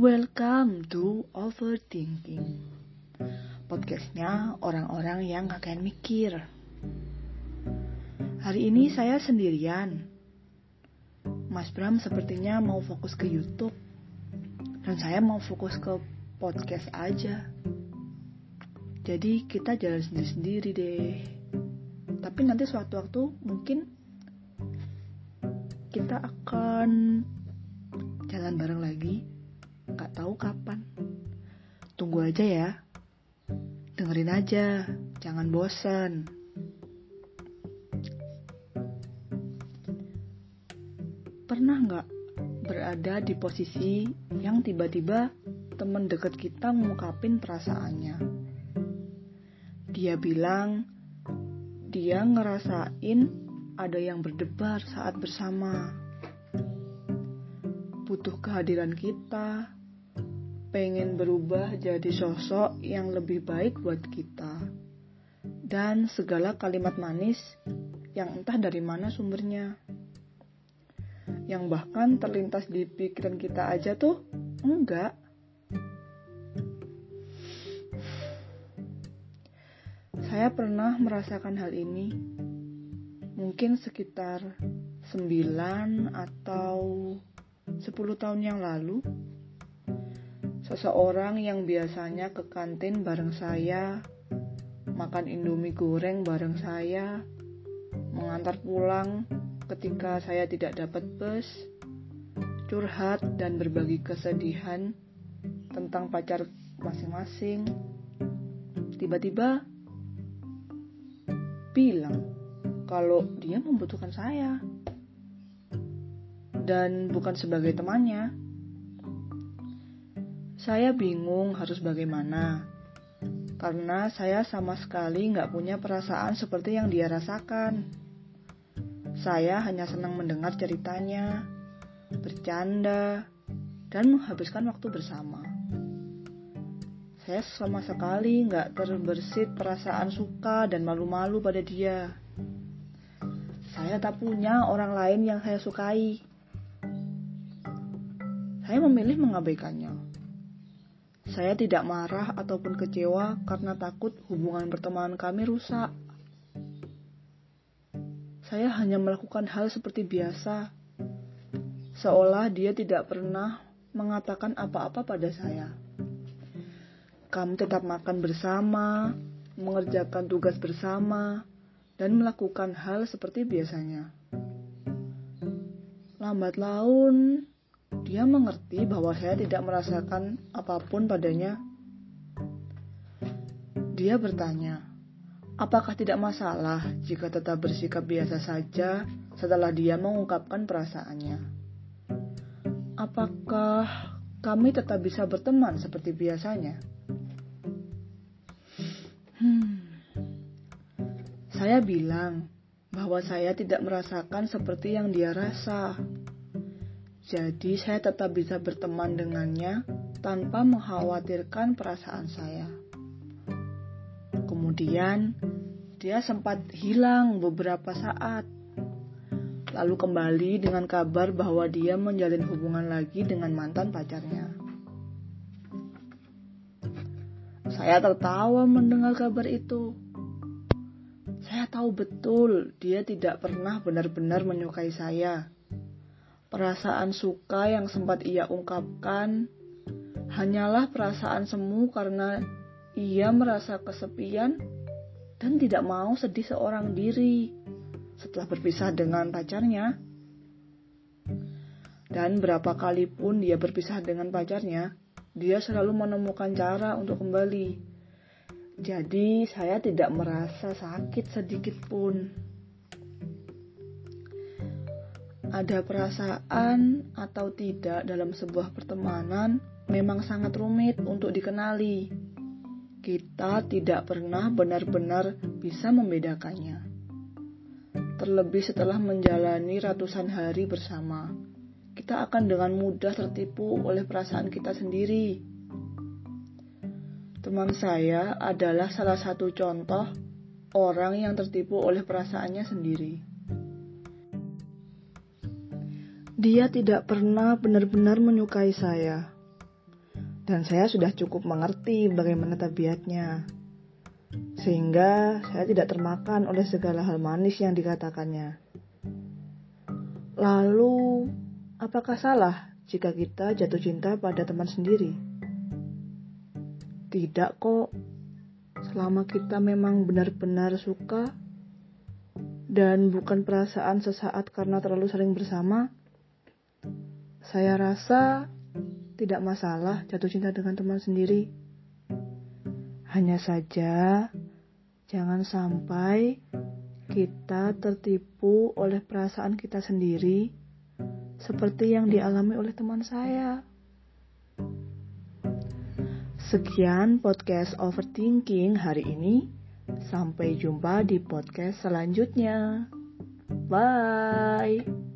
Welcome to Overthinking. Podcastnya orang-orang yang kayak mikir. Hari ini saya sendirian. Mas Bram sepertinya mau fokus ke Youtube. Dan saya mau fokus ke podcast aja. Jadi kita jalan sendiri-sendiri deh. Tapi nanti suatu waktu mungkin kita akan jalan bareng lagi Gak tahu kapan. Tunggu aja ya. Dengerin aja, jangan bosan. Pernah nggak berada di posisi yang tiba-tiba temen deket kita ngungkapin perasaannya? Dia bilang dia ngerasain ada yang berdebar saat bersama. Butuh kehadiran kita, pengen berubah jadi sosok yang lebih baik buat kita. Dan segala kalimat manis yang entah dari mana sumbernya. Yang bahkan terlintas di pikiran kita aja tuh enggak. Saya pernah merasakan hal ini. Mungkin sekitar 9 atau 10 tahun yang lalu Seseorang yang biasanya ke kantin bareng saya, makan indomie goreng bareng saya, mengantar pulang ketika saya tidak dapat bus, curhat dan berbagi kesedihan tentang pacar masing-masing. Tiba-tiba bilang kalau dia membutuhkan saya dan bukan sebagai temannya. Saya bingung harus bagaimana, karena saya sama sekali nggak punya perasaan seperti yang dia rasakan. Saya hanya senang mendengar ceritanya, bercanda, dan menghabiskan waktu bersama. Saya sama sekali nggak terbersit perasaan suka dan malu-malu pada dia. Saya tak punya orang lain yang saya sukai. Saya memilih mengabaikannya. Saya tidak marah ataupun kecewa karena takut hubungan pertemanan kami rusak. Saya hanya melakukan hal seperti biasa, seolah dia tidak pernah mengatakan apa-apa pada saya. Kami tetap makan bersama, mengerjakan tugas bersama, dan melakukan hal seperti biasanya. Lambat laun, dia mengerti bahwa saya tidak merasakan apa pun padanya. Dia bertanya, apakah tidak masalah jika tetap bersikap biasa saja setelah dia mengungkapkan perasaannya? Apakah kami tetap bisa berteman seperti biasanya? Hmm. Saya bilang bahwa saya tidak merasakan seperti yang dia rasa. Jadi saya tetap bisa berteman dengannya tanpa mengkhawatirkan perasaan saya. Kemudian dia sempat hilang beberapa saat. Lalu kembali dengan kabar bahwa dia menjalin hubungan lagi dengan mantan pacarnya. Saya tertawa mendengar kabar itu. Saya tahu betul dia tidak pernah benar-benar menyukai saya Perasaan suka yang sempat ia ungkapkan hanyalah perasaan semu karena ia merasa kesepian dan tidak mau sedih seorang diri setelah berpisah dengan pacarnya. Dan berapa kali pun dia berpisah dengan pacarnya, dia selalu menemukan cara untuk kembali. Jadi saya tidak merasa sakit sedikit pun ada perasaan atau tidak dalam sebuah pertemanan memang sangat rumit untuk dikenali. Kita tidak pernah benar-benar bisa membedakannya. Terlebih setelah menjalani ratusan hari bersama, kita akan dengan mudah tertipu oleh perasaan kita sendiri. Teman saya adalah salah satu contoh orang yang tertipu oleh perasaannya sendiri. Dia tidak pernah benar-benar menyukai saya. Dan saya sudah cukup mengerti bagaimana tabiatnya. Sehingga saya tidak termakan oleh segala hal manis yang dikatakannya. Lalu, apakah salah jika kita jatuh cinta pada teman sendiri? Tidak kok. Selama kita memang benar-benar suka dan bukan perasaan sesaat karena terlalu sering bersama, saya rasa tidak masalah jatuh cinta dengan teman sendiri. Hanya saja, jangan sampai kita tertipu oleh perasaan kita sendiri, seperti yang dialami oleh teman saya. Sekian podcast overthinking hari ini. Sampai jumpa di podcast selanjutnya. Bye.